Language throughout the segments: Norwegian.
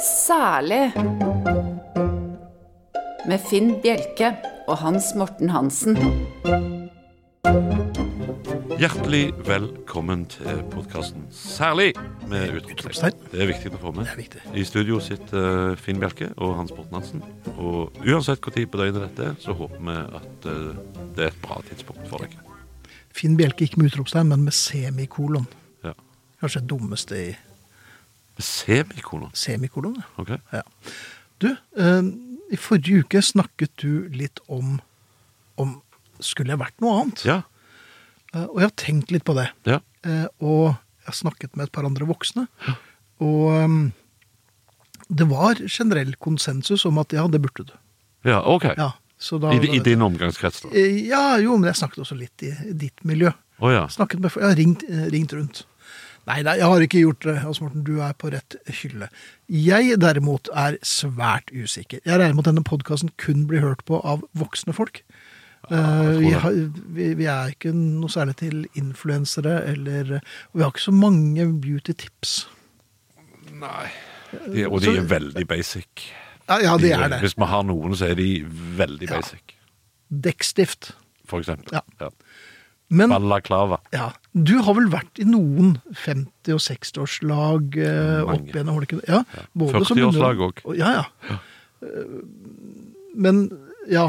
Særlig med Finn Bjelke og Hans Morten Hansen. Hjertelig velkommen til podkasten Særlig med utropstegn. Det er viktig å få med. I studio sitter eh, Finn Bjelke og Hans Morten Hansen. Og uansett hvor tid på døgnet dette er, så håper vi at eh, det er et bra tidspunkt for deg. Finn Bjelke ikke med utropstegn, men med semikolon. Ja. Kanskje det dummeste i Semikolon. semikolon. ja. Ja. Du, eh, i forrige uke snakket du litt om om skulle jeg vært noe annet? Ja. Eh, og jeg har tenkt litt på det. Ja. Eh, og jeg har snakket med et par andre voksne. Og eh, det var generell konsensus om at ja, det burde du. ja OK. Ja, så da, I, I din omgangskrets, da? Eh, Ja, jo, men jeg snakket også litt i, i ditt miljø. Oh, ja. Snakket med, jeg har ringt, eh, ringt rundt. Nei, nei, jeg har ikke gjort det. Hans Morten, du er på rett hylle. Jeg derimot er svært usikker. Jeg regner med at denne podkasten kun blir hørt på av voksne folk. jeg Eh, vi, har, vi, vi er ikke noe særlig til influensere, eller Og vi har ikke så mange beauty-tips. Nei. De, og de Så- er veldig basic. Ja, ja, det De- er det. Hvis vi har noen, så er de veldig Ja. basic. Dekkstift. For eksempel. Ja. Men Balaklava. ja, du har vel vært i noen 50- og 60-årslag eh, opp igjen? har du ikke det? Ja, ja. 40-årslag under- òg. Ja, ja. ja. Men ja,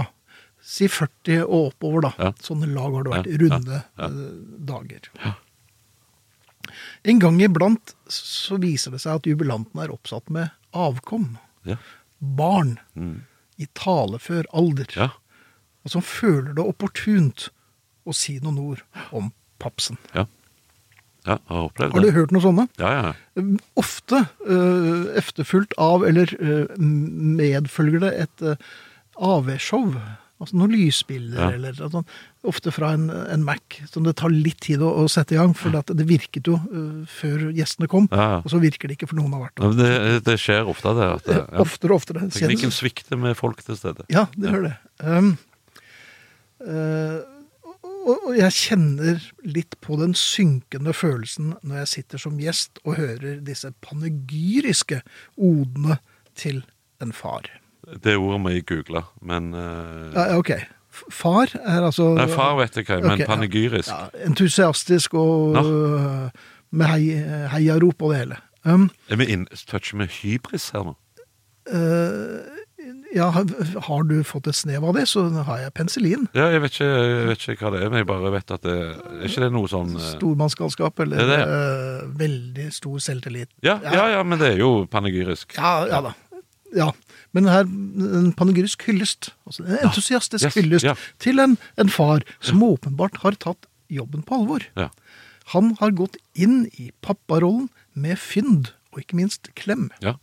si 40 og oppover, da. Ja. Sånne lag har det vært. Runde eh, dager. En gang iblant så viser det seg at jubilanten er oppsatt med avkom. Ja. Barn Mm. i talefør alder. ja. Og som føler det opportunt å si noen ord om papsen. Ja. Ja, jeg har opplevd det. Har du hørt noe sånne? Ja, ja. Eh, Ofte uh, efterfulgt av, eller uh, medfølger det et uh, AV-show. Altså noen lysbilder, Ja. eller sånt. Ofte fra en, en Mac, som det tar litt tid å, å sette i gang. For det, det virket jo uh, før gjestene kom, Ja, og så virker det ikke for noen har vært der. Det, det skjer ofte, det. At det ja. Oftere og oftere. Teknikken svikter med folk til stede. Ja, det gjør det. Um, eh, og, jeg kjenner litt på den synkende følelsen når jeg sitter som gjest og hører disse panegyriske odene til en far. Det ordet må jeg google, men uh... Ja, ok. Far er altså Nei, far vet jeg hva, men Ok, panegyrisk. Ja, entusiastisk og øh, med hei, heiarop og det hele. Um, Er vi in touch med hybris her nå? øh, ja, har- du fått et snev av det, så har jeg penicillin. Ja, jeg vet, ikke, jeg vet ikke hva det er, men jeg bare vet at det Er ikke det noe sånn eh, Stormannsgalskap eller Det det, ja. uh, veldig stor selvtillit. ja, ja, ja, men det er jo panegyrisk. Ja, ja da. Ja. Men her en panegyrisk hyllest. Altså en entusiastisk Yes, hyllest til en, en far som åpenbart har tatt jobben på alvor. Ja. Han har gått inn i papparollen med fynd, og ikke minst klem. Ja.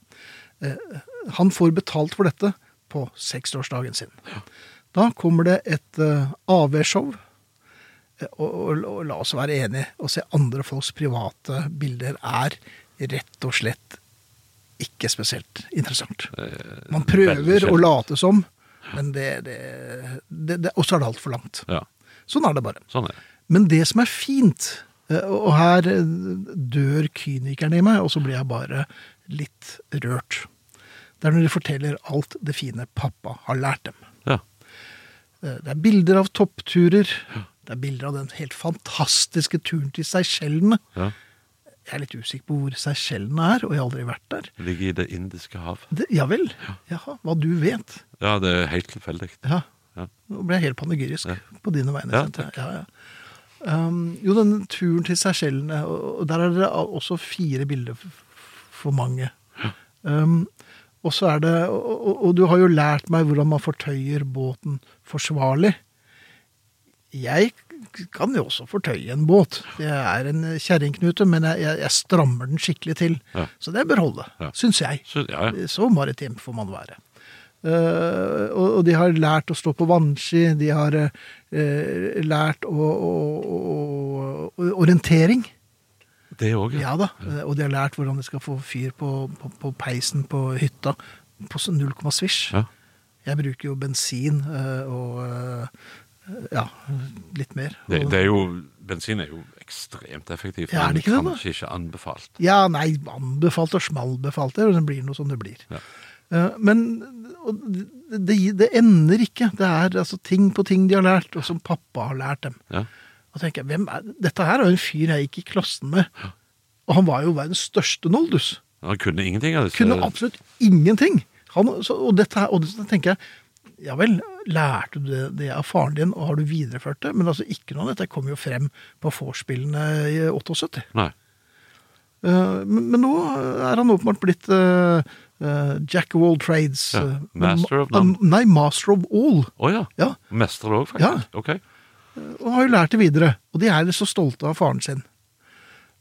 Han får betalt for dette på 60-årsdagen sin. Da kommer det et eh, AV-show. Eh, Og, og, og la oss være enige, å se andre folks private bilder er rett og slett ikke spesielt interessant. Man prøver å late som, men det, det, det, det Og så er det altfor langt. ja. Sånn er det bare. Sånn er det. Men det som er fint, eh, og her eh, dør kynikeren i meg, og så blir jeg bare litt rørt, det er når de forteller alt det fine pappa har lært dem. Ja. Eh, Det er bilder av toppturer, det er bilder av den helt fantastiske turen til Seychellene. ja. Jeg er litt usikker på hvor Seychellene er, og jeg har aldri vært der. Ligger i Det indiske hav. Det, ja vel? Jaha, hva du vet. Ja, det er helt tilfeldig. Ja. Ja. Nå ble jeg helt panegyrisk Ja. på dine vegne. Ja. Ja, ja. Um, jo, den turen til Seychellene, og der er det også fire bilder for mange. Um, og så er det, og, og, du har jo lært meg hvordan man fortøyer båten forsvarlig. Jeg kan jo også fortøye en båt. Det er en kjerringknute, men jeg, jeg, jeg strammer den skikkelig til. Ja. Så det bør holde, Ja. syns jeg. Så, ja, ja. Så maritim får man være. Uh, og, de har lært å stå på vannski, de har uh, lært å, å, å orientering. Det òg, ja. Ja da. Og de har lært hvordan de skal få fyr på, på, på peisen på hytta på sånn 0, svisj. Ja. Jeg bruker jo bensin eh, og eh, Ja, litt mer. Det, det er jo, bensin er jo ekstremt effektivt, Ja, er men det ikke kanskje ikke anbefalt. Ja, nei, anbefalt og smalbefalt. det blir noe som det blir. Ja. Eh, Men det, det ender ikke. Det er altså ting på ting de har lært, og som pappa har lært dem. Ja. Og tenker jeg, hvem er, Dette her er jo en fyr jeg gikk i klassen med. Og han var jo verdens største noldus. Han kunne ingenting Altså. Kunne absolutt ingenting. Han, så, og, dette og så tenker jeg, ja vel, lærte du det, det av faren din, og har du videreført det? Men altså, ikke noe av dette kom jo frem på vorspielene i 78. Nei. Uh, men, men nå er han åpenbart blitt uh, uh, jack of all trades. Ja, master of none. Nei, master of all. Å ja. Ja, Mester òg, faktisk? Ok. Og har jo lært det videre. Og de er så stolte av faren sin.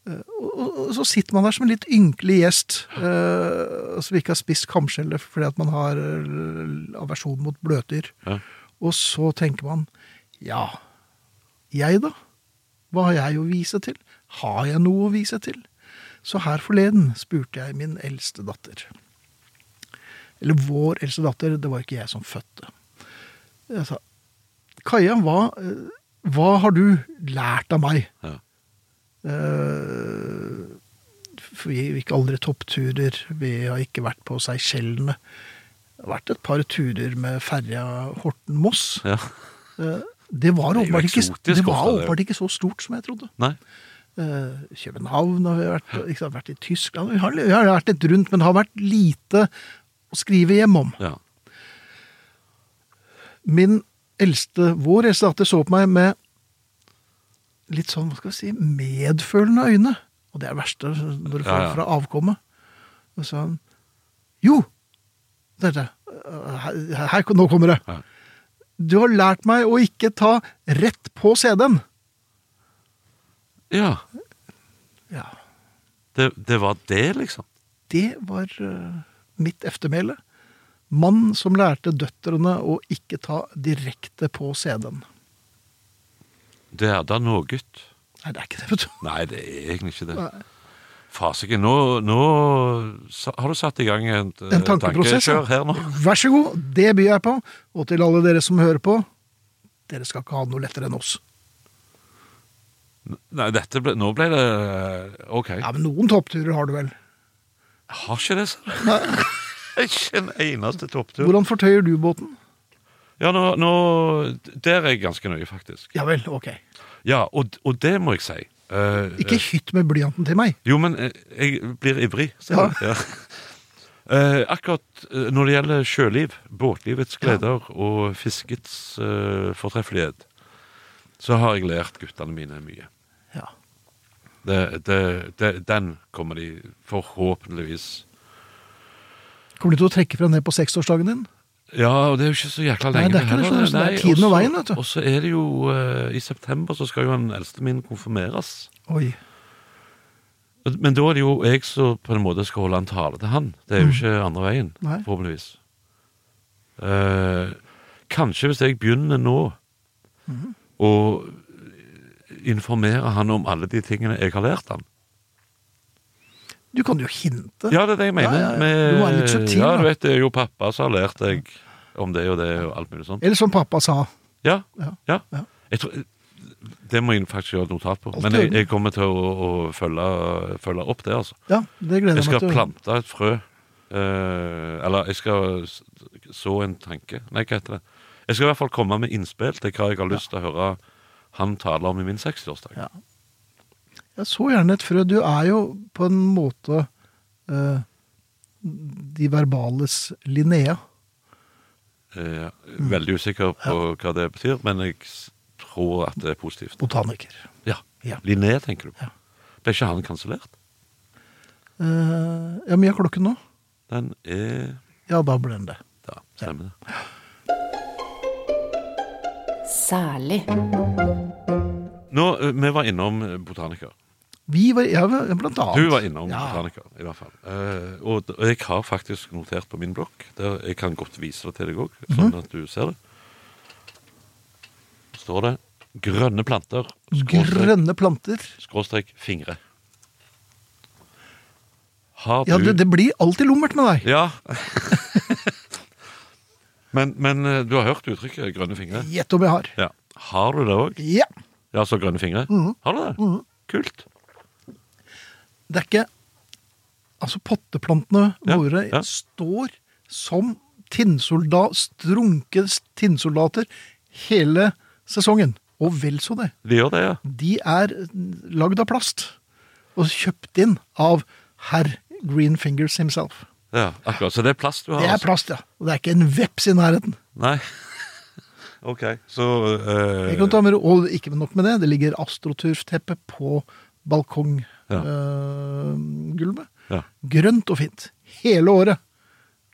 Eh, Og, så sitter man der som en litt ynkelig gjest eh, som ikke har spist kamskjellet fordi at man har eh, aversjon mot bløtdyr. Ja. Og så tenker man ja, jeg da? Hva har jeg å vise til? Har jeg noe å vise til? Så her forleden spurte jeg min eldste datter. Eller vår eldste datter, det var ikke jeg som fødte. Jeg sa, Kaja, hva, hva har du lært av meg? Ja. Uh, vi gikk aldri toppturer, vi har ikke vært på Seychellene. Det har vært et par turer med ferja Horten-Moss. ja. Uh, Det var åpenbart ikke, ikke så stort som jeg trodde. Nei. Uh, København har vi vært, ikke sant, vært i Tyskland Vi har, vi har vært litt rundt, men det har vært lite å skrive hjem om. Ja. Min eldste, vår eldste datter så på meg med litt sånn, hva skal vi si, medfølende øyne. Og det er det verste når du får Ja, ja. fra avkommet. Og så han, jo, dette, her, her, nå kommer det. Ja. Du har lært meg å ikke ta rett på CD-en. ja. Ja, Det, det var det, liksom. det var uh, mitt eftermæle. Mann som lærte døtrene å ikke ta direkte på CD-en. Det er da noe. Nei, det er ikke det, vet du. Nei, det er egentlig ikke det. Nei. Fasiken, nå, nå har du satt i gang et eh, En tankeprosess. ja. tankekjør her nå. Vær så god, det byr jeg på. Og til alle dere som hører på, dere skal ikke ha noe lettere enn oss. Nei, dette ble, nå ble det eh, OK. Ja, men noen toppturer har du vel? Jeg har ikke det, sa du. Ikke en eneste topptur. Hvordan fortøyer du båten? Ja, nå, nå Der er jeg ganske nøye, faktisk. Ja vel, ok. Ja, og, og det må jeg si. Uh, Ikke hytt med blyanten til meg. Jo, men eh, jeg blir ivrig. Ja. Ja. Uh, akkurat eh, når det gjelder sjøliv, båtlivets gleder og fiskets uh, fortreffelighet, så har jeg lært guttene mine mye. Ja. Det, det, det, den kommer de forhåpentligvis Kommer du til å trekke frem det på seksårsdagen din? Ja, og det er jo ikke så jækla Nei, det er ikke det, sånn, så det er tiden og veien, vet du. Og så er det jo uh, I september så skal jo han eldste min konfirmeres. Oi. Men da er det jo jeg som på en måte skal holde en tale til han. Det er jo ikke andre veien, Mm. Nei. forhåpentligvis. Uh, kanskje hvis jeg begynner nå Mhm. å informere han om alle de tingene jeg har lært han. Du kan jo hinte. Ja, det er det jeg mener. Ja, ja. Med- Du må være litt subtil, ja, du vet, det er jo pappa som har lært deg om det og det og alt mulig sånt. Eller som pappa sa. Ja, Ja. Jeg tror, det må jeg faktisk gjøre et notat på. Men jeg, jeg kommer til å, å følge, følge opp det, altså. Ja, det gleder Jeg jeg meg til. til. skal plante et frø. eh, eller jeg skal så en tanke. Nei, hva heter det? Jeg skal i hvert fall komme med innspill til hva jeg har lyst til å høre han tale om i min 60-årsdag. Ja. Jeg så gjerne et frø. Du er jo på en måte eh, de verbales Linnea. Ja, veldig usikker på hva det betyr, men jeg tror at det er positivt. Botaniker. Ja. Ja. Linné, tenker du på. Ja. Ble ikke han kansellert? Uh, ja, mye har klokken nå? Den er Ja, da ble den det. Ja, stemmer det. Særlig. Nå, eh, Vi var innom eh, botaniker. Vi var, ja, blant annet. Du var innom ja. botaniker, i hvert fall. Eh, og, og jeg har faktisk notert på min blokk. Der jeg kan godt vise det til deg òg, sånn mm. at du ser det. står det 'grønne planter', skråstrek, Grønne planter. skråstrek fingre. Du Ja, det, det blir alltid lummert med deg. Ja. men, men eh, du har hørt uttrykket 'grønne fingre'? Gjett om jeg har. Ja. Har du det òg? Ja. Ja, så grønne fingre? Mhm. Har du det? Kult. Det er ikke Altså, potteplantene våre ja. står som tinnsoldat, strunke tinnsoldater hele sesongen. Og vel så det. De det, ja. De er lagd av plast. Og kjøpt inn av herr Green Fingers himself. ja. Akkurat. Så det er plast du har? Det er altså? plast, ja. Og det er ikke en veps i nærheten. Nei. OK, så uh... Med, og ikke nok med det, det ligger astroturfteppe på Ja. Balkonggulvet. Ja. Grønt og fint. Hele året.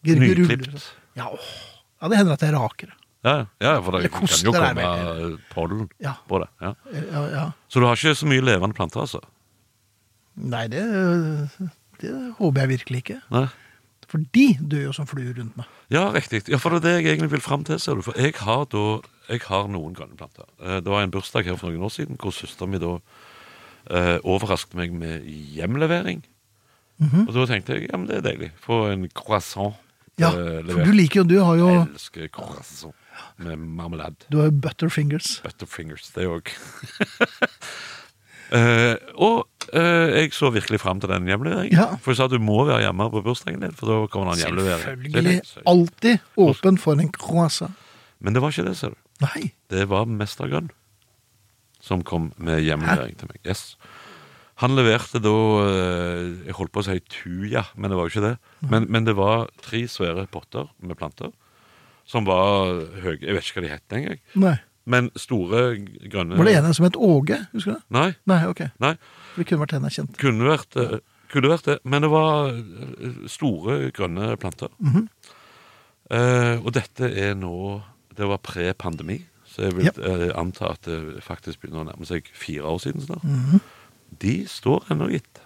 Nyklipt. Ja, ja, det hender at jeg raker det. Ja, ja, for det kan jo komme pollen Ja. på det. Ja. Ja, ja. Så du har ikke så mye levende planter, altså? Nei, det, det håper jeg virkelig ikke. Nei. For de dør jo som fluer rundt meg. Ja, riktig. Ja, for det er det jeg egentlig vil fram til, ser du. For jeg har da jeg har noen grønne planter. Eh, Det var en bursdag her for noen år siden hvor søsteren min da eh, overrasket meg med hjemlevering. Mhm. Og da tenkte jeg ja, men det er deilig. Få en croissant Ja, levert. for du liker jo Du har jo, Jeg elsker croissant med marmelade. du har jo butterfingers. Butterfingers, det òg. uh, og uh, jeg så virkelig fram til den hjemleveringen. Ja. For jeg sa at du må være hjemme på bursdagen din, for da kommer det en hjemlevering. Selvfølgelig. Alltid åpen for en croissant. Men det var ikke det, ser du. Nei. Det var Mester Grønn som kom med hjemlevering til meg. Yes. Han leverte da eh, Jeg holdt på å si tuja, men det var jo ikke det. Men, men det var tre svære potter med planter som var høye Jeg vet ikke hva de het engang. Men store, grønne Var det ene som het Åge? Husker du det? Nei. Nei, ok. nei. For det kunne vært en jeg kjente. Kunne vært, eh, kunne vært det, men det var eh, store, grønne planter. Mhm. Eh, og dette er nå Det var pre-pandemi, så jeg vil Ja. eh, anta at det faktisk begynner å nærme seg fire år siden snart. Mhm. De står ennå, gitt.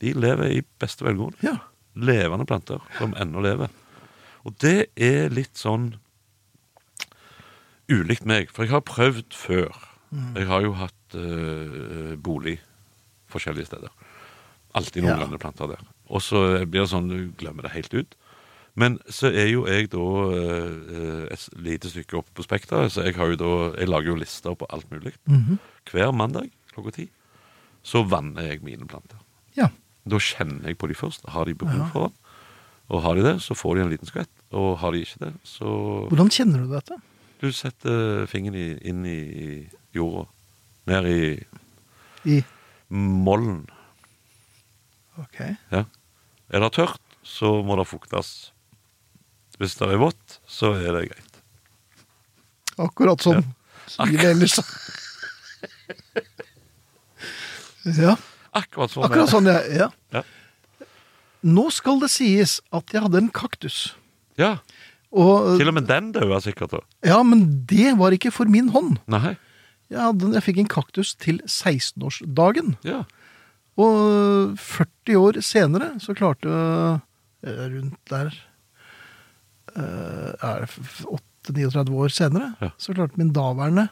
De lever i beste velgående. Ja. Levende planter som ennå lever. Og det er litt sånn ulikt meg, for jeg har prøvd før. Jeg har jo hatt eh, bolig forskjellige steder. Alltid noen Ja. grønne planter der. Og så blir det sånn, du glemmer det helt ut. Men så er jo jeg da eh, et lite stykke oppe på spekteret, så jeg, har jo da, jeg lager jo lister på alt mulig. Mhm. Hver mandag klokka ti så vanner jeg mine planter. ja. Da kjenner jeg på de først. Har de behov for det? Og har de det, så får de en liten skvett. Og har de ikke det, så Hvordan kjenner du dette? Du setter fingeren inn i jorda. Ned i I mollen. Ok. Ja. Er det tørt, så må det fuktes. Hvis det er vått, så er det greit. Akkurat sånn. Livet ellers. Ja. Akkurat sånn. Akkurat sånn, ja. ja. Ja. Nå skal det sies at jeg hadde en kaktus. Ja, Og, Til og med den daua sikkert. Også. ja, men det var ikke for min hånd. Nei. Jeg, hadde, jeg fikk en kaktus til 16-årsdagen. Ja. Og 40 år senere så klarte eh, Rundt der eh, er det f- 8-39 år senere, Ja. så klarte min daværende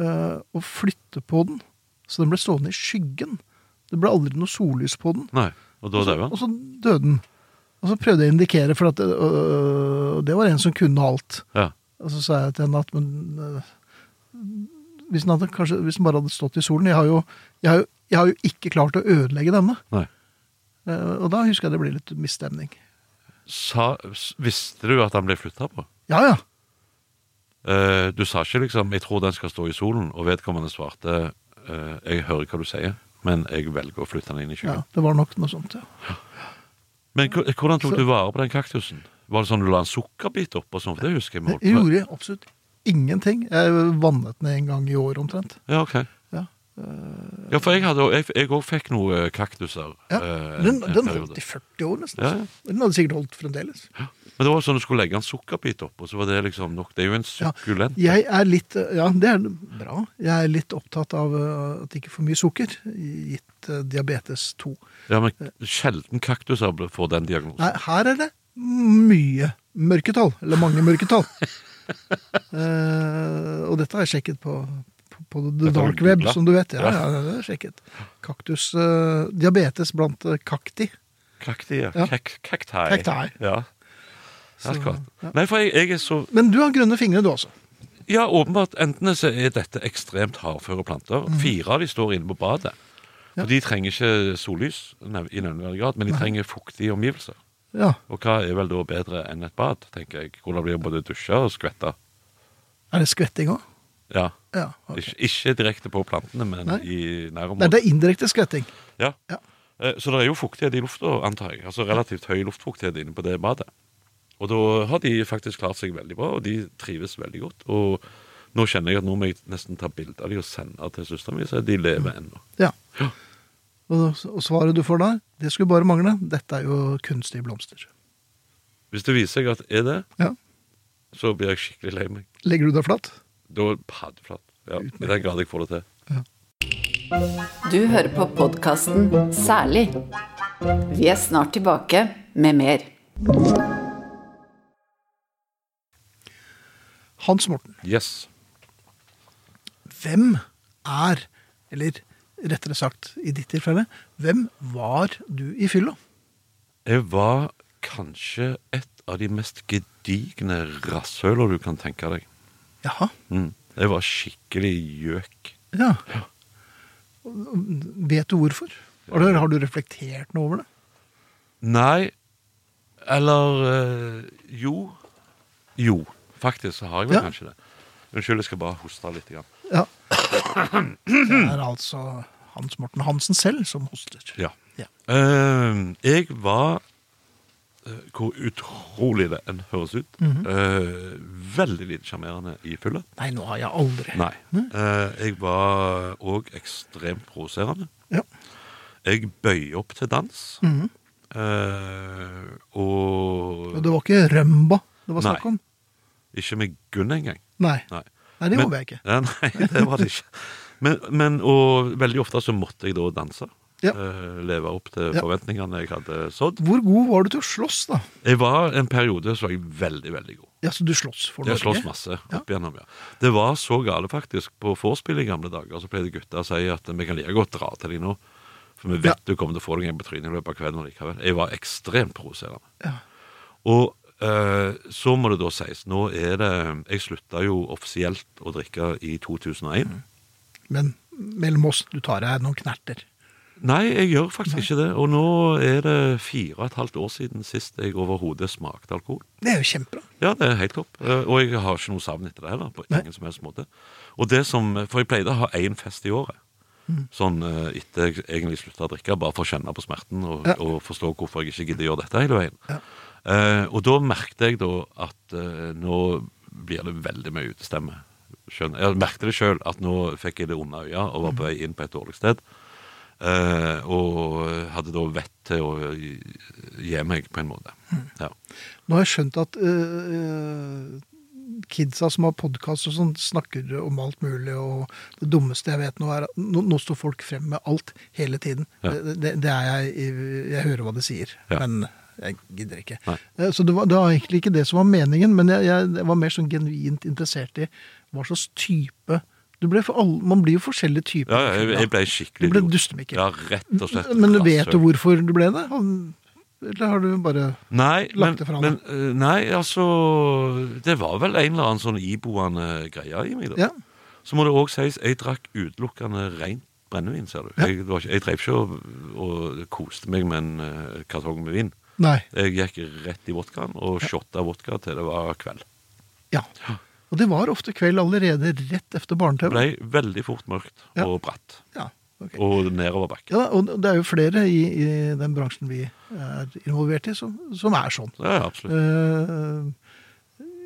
uh, å flytte på den. Så den ble stående i skyggen. Det ble aldri noe sollys på den. Nei. Og da døde så, og så døde den. Og så prøvde jeg å indikere, for at øh, det var en som kunne alt. Ja. Og så sa jeg til henne at men øh, hvis, den hadde, kanskje, hvis den bare hadde stått i solen jeg har, jo, jeg, har jo, jeg har jo ikke klart å ødelegge denne. Nei. Eh, og da husker jeg det ble litt misstemning. Sa, visste du at han ble flytta på? Ja, ja. Eh, du sa ikke liksom 'jeg tror den skal stå i solen', og vedkommende svarte eh, 'jeg hører hva du sier, men jeg velger å flytte den inn i ja det var nok noe sånt, ja. Men hvordan tok Så- du vare på den kaktusen? Var det sånn du la en sukkerbit opp og sånn? Det husker jeg Jeg gjorde absolutt ingenting. Jeg vannet den en gang i år omtrent. Ja, ok. Ja. Ja, for jeg også- jeg- jeg òg fikk noen kaktuser. Ja. eh, Den, en- en den holdt i 40 år nesten. Ja, ja. Den hadde sikkert holdt fremdeles. Men det var sånn du skulle legge en sukkerbit opp, og så var det liksom nok. Det er jo en Ja. Jeg er litt Ja, det er bra. Jeg er litt opptatt av at det ikke er for mye sukker, gitt uh, diabetes 2. Ja, men sjelden kaktuser får den diagnosen. Nei, her er det mye mørketall. Eller mange mørketall. uh, og dette har jeg sjekket på, på, the dark web, googlet? som du vet. Ja, Ja. det er sjekket. Kaktus uh, Diabetes blant eh, kakti. Kakti, ja. Ja. Kak Cacti. Cacti. Ja, Så, ja. Nei, for jeg, jeg er så Men du har grønne fingre, du også. Ja, åpenbart. Enten så er dette ekstremt hardføre planter. Fire av de står inne på badet. Ja. For de trenger ikke sollys i nevneverdig grad, men de trenger fuktige omgivelser. Ja. Og hva er vel da bedre enn et bad, tenker jeg. Hvor det blir både dusje og skvette. Er det skvetting òg? Ja. Ja. okay. Ikke, ikke direkte på plantene, men Nei. i Nei, det er indirekte skvetting. Ja. Ja. Eh, Så det er jo fuktighet i lufta, antar jeg. Altså relativt høy luftfuktighet inne på det badet. Og da har de faktisk klart seg veldig bra, og de trives veldig godt. Og nå kjenner jeg at nå må jeg nesten ta bilde av de og sende til søstera mi, så de lever ennå. Ja. Ja. Og, og svaret du får da, det skulle bare mangle. Dette er jo kunstige blomster. Hvis det viser seg at det er det, Ja. så blir jeg skikkelig lei meg. Legger du deg flatt? Da paddeflat. Ja, I den grad jeg får det til. Du hører på podkasten Særlig. Vi er snart tilbake med mer. Hans Morten, Yes. hvem er, eller rettere sagt i ditt tilfelle, hvem var du i fylla? Jeg var kanskje et av de mest gedigne rasshøla du kan tenke deg. Jaha. Mm. Det var skikkelig gjøk. Ja. Vet du hvorfor? Du, har du reflektert noe over det? Nei, eller øh, Jo. Jo, faktisk så har jeg vel Ja. kanskje det. Unnskyld, jeg skal bare hoste litt. Igjen. Ja. Det er altså Hans Morten Hansen selv som hoster. Ja. Ja. Uh, jeg var Hvor utrolig det enn høres ut. Mhm. eh, veldig lite sjarmerende i fylla. Nei, nå har jeg aldri. Nei. Eh, jeg var òg ekstremt provoserende. Ja. Jeg bøyer opp til dans. Mhm. eh, og det var ikke Rømba det var snakk om? ikke med Gunn engang. Nei. Nei. Nei, det håper jeg ikke. Nei, det var det ikke. Men, men, og veldig ofte så måtte jeg da danse. Ja. Eh, leve opp til Ja. forventningene jeg hadde sådd. Hvor god var du til å slåss, da? Jeg var en periode så var jeg veldig, veldig god. Ja, Så du slåss for Jeg Norge? slåss masse opp igjennom, ja. Det var så gale faktisk. På vorspiel i gamle dager så pleide gutta å si at vi kan like godt dra til deg nå. For vi vet du kommer til å få deg en på trynet i løpet av kvelden likevel. Jeg var ekstremt provoserende. Ja. Og eh, så må det da sies, nå er det Jeg slutta jo offisielt å drikke i 2001. Mm. Men mellom oss, du tar deg noen knerter. Nei, jeg gjør faktisk ikke det. Og nå er det fire og et halvt år siden sist jeg overhodet smakte alkohol. Det er jo kjempebra. Ja, det er helt topp. Eh, Og jeg har ikke noe savn etter det heller. På Nei. ingen som helst måte. Og det som, For jeg pleide å ha én fest i året. Mm. Sånn eh, etter jeg egentlig slutta å drikke, bare for å kjenne på smerten og, Ja. og forstå hvorfor jeg ikke gidder å gjøre dette hele veien. Ja. Eh, og da merket jeg da at eh, nå blir det veldig mye utestemme. Skjønner. Jeg merket det sjøl, at nå fikk jeg det under øya og var på vei inn på et dårlig sted. Eh, og hadde da vett til å gi, meg, på en måte. Ja. Nå har jeg skjønt at uh, kidsa som har podkast og sånn, snakker om alt mulig, og det dummeste jeg vet nå, er at nå, nå står folk frem med alt hele tiden. Ja. Det, det, er jeg Jeg hører hva de sier, Ja. men jeg gidder ikke. Nei. Så det var, det var egentlig ikke det som var meningen, men jeg, jeg, jeg var mer sånn genuint interessert i hva slags type du ble for alle, Man blir jo forskjellige typer. Ja, ja, jeg, jeg ble skikkelig Du ble dustemikker. Ja, rett og slett. Men vet du hvorfor du ble det? Eller har du bare Nei, men, lagt det fra men eh, Nei, altså Det var vel en eller annen sånn iboende greie i meg, da. Ja. Så må det òg sies, jeg drakk utelukkende rent brennevin, ser du. Ja. Jeg, var ikke, jeg drev ikke og, og koste meg med en eh, kartong med vin. Nei. Jeg gikk rett i vodkaen og shotta vodka til det var kveld. Ja. Og det var ofte kveld allerede rett efter Det barne-TV. ble veldig fort mørkt Ja. og bratt. Ja, ok. Og nedoverbakke. ja, og det er jo flere i, i den bransjen vi er involvert i, som, som er sånn. Ja, absolutt. Uh,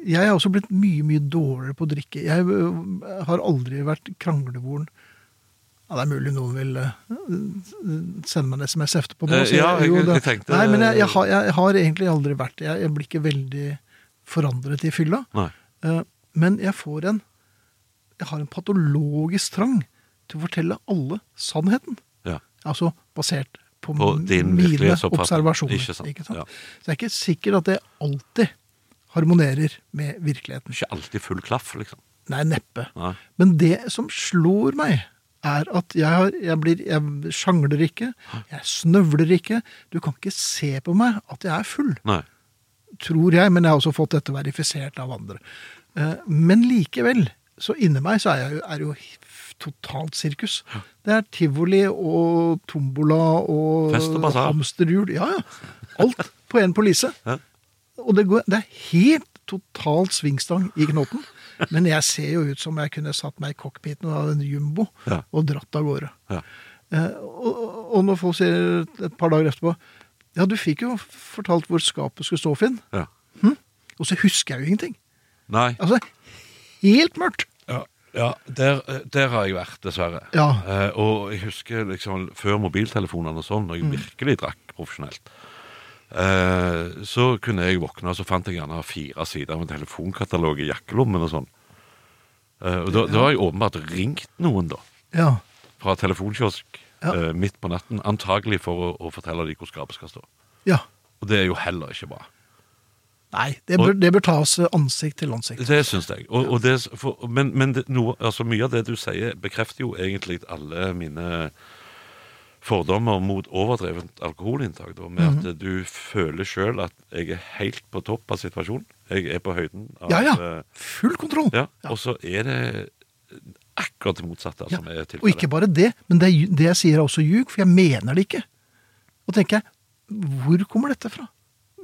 jeg er også blitt mye, mye dårligere på å drikke. Jeg eh, har aldri vært kranglevoren. Ja, det er mulig noen vil eh, sende meg en SMS etterpå. nå, ja, jeg- jo, det- jeg tenkte- Nei, men jeg, jeg, har, jeg har egentlig aldri vært det. Jeg, jeg blir ikke veldig forandret i fylla. Nei. Men jeg får en Jeg har en patologisk trang til å fortelle alle sannheten. Ja. Altså basert på, På mine observasjoner. Ikke sant, ja. Så jeg er ikke sikker at det alltid harmonerer med virkeligheten. Ikke alltid full klaff, liksom. Nei, neppe. Nei. Men det som slår meg, er at jeg, har, jeg, blir, jeg sjangler ikke, jeg snøvler ikke. Du kan ikke se på meg at jeg er full Nei. tror jeg, men jeg har også fått dette verifisert av andre. Eh, Men likevel, Så inni meg så er, er det jo totalt sirkus. Det er tivoli og tombola og og hamsterhjul. Ja, ja. Alt på én polise. Og det, går, det er helt totalt svingstang i knotten. Men jeg ser jo ut som jeg kunne satt meg i cockpiten av en jumbo Ja. og dratt av gårde. Ja. Eh, og, og når folk sier et par dager etterpå Ja, du fikk jo fortalt hvor skapet skulle stå, Finn. Ja. Og så husker jeg jo ingenting. Nei. Altså, helt mørkt. Ja, ja der, der har jeg vært, dessverre. Ja. Eh, og jeg husker liksom før mobiltelefonene og sånn, når jeg virkelig drakk profesjonelt. Eh, så kunne jeg våkne, og så fant jeg gjerne fire sider med telefonkatalog i jakkelommen og sånn. Eh, og da, da har jeg åpenbart ringt noen, da. Ja. Fra telefonkiosk Ja. eh, midt på natten. Antagelig for å, å fortelle dem hvor skapet skal stå. ja. Og det er jo heller ikke bra. Nei, det bør, det bør tas ansikt til ansikt. Det syns jeg. Og, og det, for, men men det, noe, altså mye av det du sier, bekrefter jo egentlig alle mine fordommer mot overdrevent alkoholinntak. Da, med Mhm. at du føler sjøl at jeg er helt på topp av situasjonen. Jeg er på høyden av Ja, ja. eh, Full kontroll. ja. Og så er det akkurat det motsatte Ja. som er Og ikke bare det, men det, det jeg sier er også ljug, for jeg mener det ikke. Og tenker jeg, hvor kommer dette fra?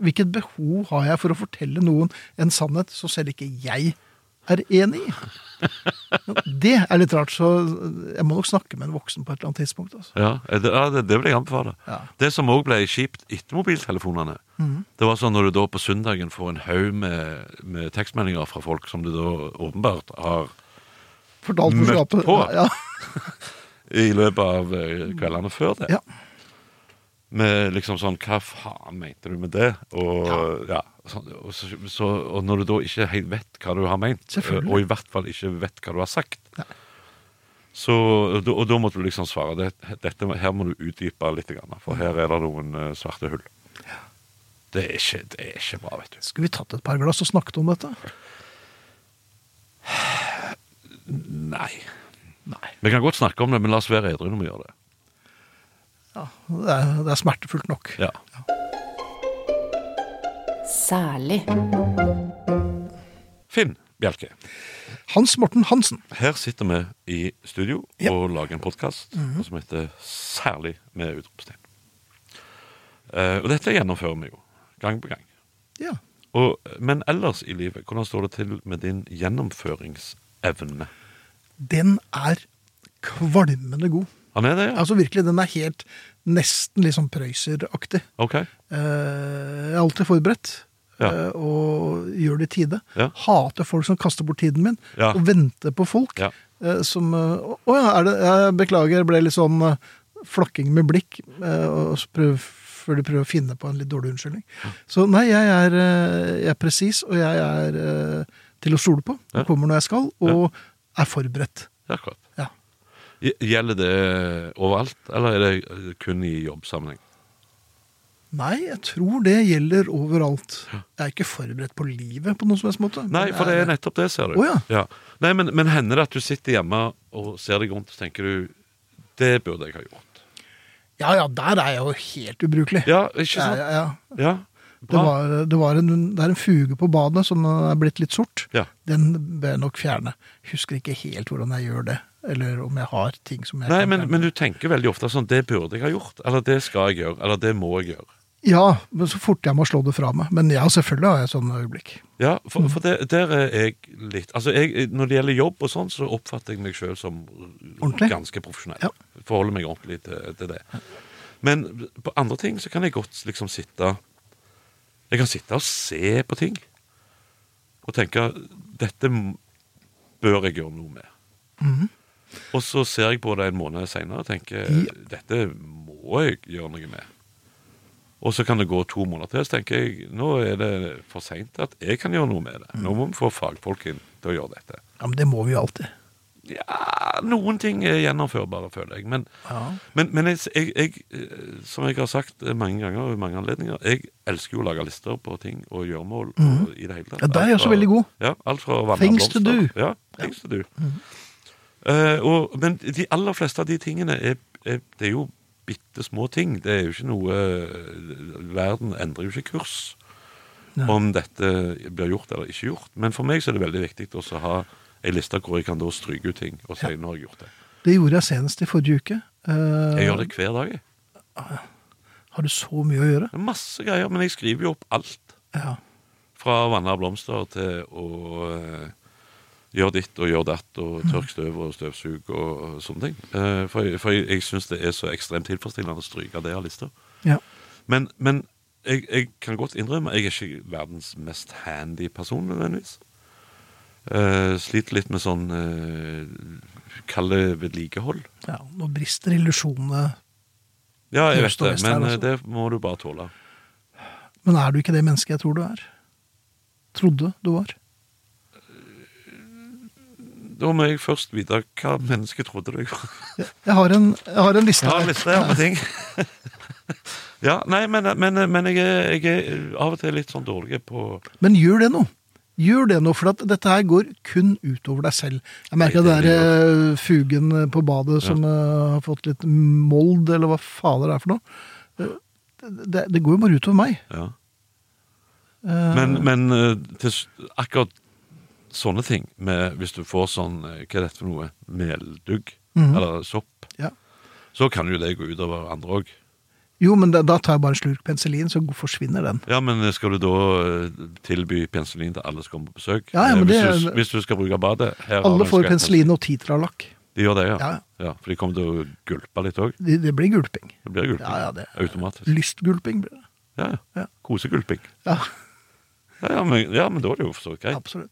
Hvilket behov har jeg for å fortelle noen en sannhet som selv ikke jeg er enig i? Det er litt rart, så jeg må nok snakke med en voksen på et eller annet tidspunkt. Altså. Ja, det, ja, det, det vil jeg anbefale. Ja. Det som òg ble kjipt etter mobiltelefonene, Mhm. det var sånn når du da på søndagen får en haug med, med tekstmeldinger fra folk som du da åpenbart har Møtt på. Ja, i løpet av eh, kveldene før det. ja. Med liksom sånn Hva faen mente du med det? Og, ja. sånn, og, så, så, og når du da ikke helt vet hva du har ment, og i hvert fall ikke vet hva du har sagt, Nei. så, og, og da måtte du liksom svare det, dette, her må du utdype litt, for her er det noen eh, svarte hull. Det er, ikke, det er ikke bra, vet du. Skulle vi tatt et par glass og snakket om dette? Nei. Nei. Vi kan godt snakke om det, men la oss være edru når vi gjør det. Ja, det, er, det er smertefullt nok. Ja. Særlig. Finn Bjelke. Hans Morten Hansen. Her sitter vi i studio Ja. og lager en podkast som heter Særlig med utropstegn. Uh, og dette gjennomfører vi jo gang på gang. Ja. Og, men ellers i livet, hvordan står det til med din gjennomføringsevne? Den er kvalmende god. Han er det, ja? Altså virkelig, den er helt nesten litt sånn prøyseraktig. Ok. Eh, jeg er alltid forberedt. Ja. eh, og gjør det i tide. Ja. Hater folk som kaster bort tiden min, Ja. og venter på folk Ja. eh, som eh, Å å ja, er det Jeg beklager, ble litt sånn eh, flakking med blikk. eh, og så prøv, før de prøver å finne på en litt dårlig unnskyldning. Så nei, jeg er, eh, jeg er presis, og jeg er eh, til å stole på. Ja. Jeg kommer når jeg skal, og er forberedt. Akkurat. Ja. Gj- Gjelder det overalt, eller er det kun i jobbsammenheng? Nei, jeg tror det gjelder overalt. Jeg er ikke forberedt på livet på noen som helst måte. Nei, for det er nettopp det, ser du. Oh, ja. Nei, men, men hender det at du sitter hjemme og ser deg rundt og tenker du Det burde jeg ha gjort. Ja, ja, der er jeg jo helt ubrukelig. Ja, ikke sant? ja, ja. Ja, Det, var, det, var en, det er en fuge på badet som er blitt litt sort. Ja. Den bør jeg nok fjerne. Husker ikke helt hvordan jeg gjør det, eller om jeg har ting som jeg Nei, kan men, men du tenker veldig ofte sånn Det burde jeg ha gjort. Eller det skal jeg gjøre. Eller det må jeg gjøre. Ja, men så fort jeg må slå det fra meg. Men ja, selvfølgelig har jeg sånne øyeblikk. Ja, Mm. for, for det, der er jeg litt Altså, jeg, Når det gjelder jobb og sånn, så oppfatter jeg meg sjøl som Ordentlig? ganske profesjonell. Ja. Forholder meg ordentlig til, til det. Men på andre ting så kan jeg godt liksom sitte Jeg kan sitte og se på ting og tenke dette bør jeg gjøre noe med. Mhm. Og så ser jeg på det en måned seinere og tenker Ja. dette må jeg gjøre noe med. Og så kan det gå to måneder til, så tenker jeg nå er det for seint at jeg kan gjøre noe med det. Nå må vi få fagfolk inn til å gjøre dette. Ja, Men det må vi jo alltid. Ja, noen ting er gjennomførbare, føler jeg. Men, Ja. men, men jeg, jeg, jeg, eh, som jeg har sagt mange ganger og i mange anledninger, jeg elsker jo å lage lister på ting og gjøremål og i det hele tatt. Ja, der er jeg også veldig god. Ja, alt fra Things to do. Ja, things to do. Eh, og, men de aller fleste av de tingene er, er, det er jo bitte små ting. Det er jo ikke noe eh, Verden endrer jo ikke kurs Nei. om dette blir gjort eller ikke gjort. Men for meg så er det veldig viktig å ha ei liste hvor jeg kan da stryke ut ting og si ja. har jeg gjort det. Det gjorde jeg senest i forrige uke. Uh, Jeg gjør det hver dag. jeg. Har du så mye å gjøre? Det er masse greier, men jeg skriver jo opp alt. Ja. Fra vanne blomster til å eh, gjøre ditt og gjør datt, og tørk støv og støvsug og, sånne ting. Eh, for jeg, for jeg, jeg syns det er så ekstremt tilfredsstillende å stryke det av lista. ja. Men, men jeg, jeg kan godt innrømme jeg er ikke verdens mest handy person nødvendigvis. Uh, sliter litt med sånn uh, Kall det vedlikehold. ja. Nå brister illusjonene. Ja, jeg vet det, men eh, altså. det må du bare tåle. Men er du ikke det mennesket jeg tror du er? Trodde du var? Da må jeg først vite hva mennesket trodde du var. Jeg har en, jeg har en liste Jeg har en liste her med ting. ja, nei, men, men, men jeg, er, jeg er av og til litt sånn dårlig på Men gjør det nå. Gjør det nå, for dette her går kun utover deg selv. Jeg merker Nei, det der eh, fugen på badet som eh, har fått litt mold, eller hva fader det er for noe. Eh, det, det går jo bare utover meg. ja. Men, men til, akkurat sånne ting, med, hvis du får sånn eh, Hva er dette for noe? Meldugg? Mhm. Eller sopp? Ja. Så kan jo det gå utover andre òg. Jo, men da, da tar jeg bare en slurk penicillin, så forsvinner den. Ja, men skal du da eh, tilby penicillin til alle som kommer på besøk? Ja, ja, Eh, men hvis, det- du, hvis du skal bruke badet her Alle får penicillin og titralakk. De gjør det, ja. Ja, ja. For de kommer til å gulpe litt òg. Det, det blir gulping. Det blir gulping. Ja, ja, det- Automatisk. Lystgulping blir det. Ja, ja. Ja. Kosegulping. Ja, Ja, ja, men, ja, men da er det jo for så vidt greit. absolutt.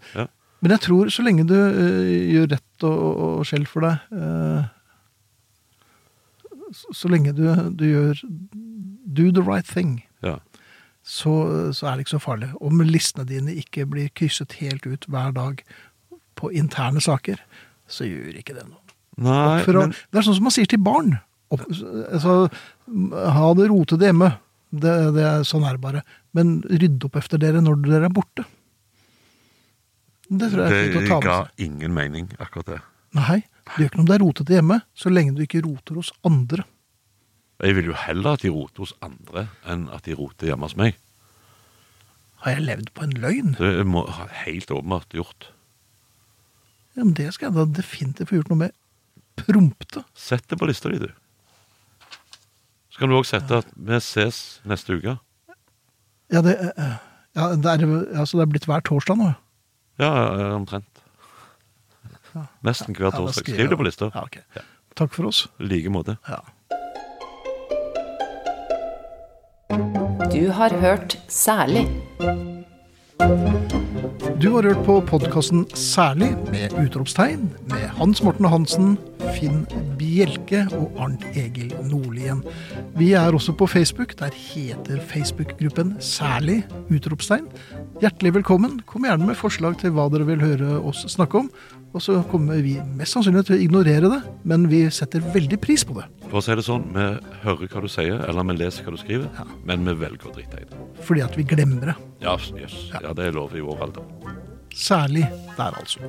Men jeg tror så lenge du eh, gjør rett og, og, skjell for deg eh, så, lenge du, du gjør do the right thing, Ja. så, så er det ikke så farlig. Om listene dine ikke blir krysset helt ut hver dag på interne saker, så gjør ikke det noe. Nei, å, men Det er sånn som man sier til barn. Opp, altså, ha det rotete hjemme. Det, det er, sånn er det bare. Men rydd opp efter dere når dere er borte. Det tror jeg er fint å ta ga med seg. ingen mening, akkurat det. Nei, det gjør ikke noe om det er rotete hjemme, så lenge du ikke roter hos andre. Jeg vil jo heller at de roter hos andre, enn at de roter hjemme hos meg. Har jeg levd på en løgn? Det må ha helt åpenbart gjort. Ja, men det skal jeg da definitivt få gjort noe med. Prompte. Sett det på lista di, du. Så kan du òg sette at vi ses neste uke. Ja, det, eh, ja, det, er, altså, det er blitt hver torsdag nå. Ja, omtrent. omtrent. Nesten hver Ja, Skriv det på lista. Ja, okay. Ja. Takk for oss. I like måte. Ja. Du har hørt Særlig. Du har hørt på podkasten Særlig med utropstegn med Hans Morten Hansen, Finn Bjelke og Arnt Egil Nordlien. Vi er også på Facebook. Der heter Facebook-gruppen Særlig utropstegn. Hjertelig velkommen. Kom gjerne med forslag til hva dere vil høre oss snakke om. Og så kommer vi mest sannsynlig til å ignorere det, men vi setter veldig pris på det. For å si det sånn, vi hører hva du sier, eller vi leser hva du skriver, men vi velger å drite i det. Fordi at vi glemmer det. Ja, jøss. Ja, det er lov i vår alder. Særlig der, altså.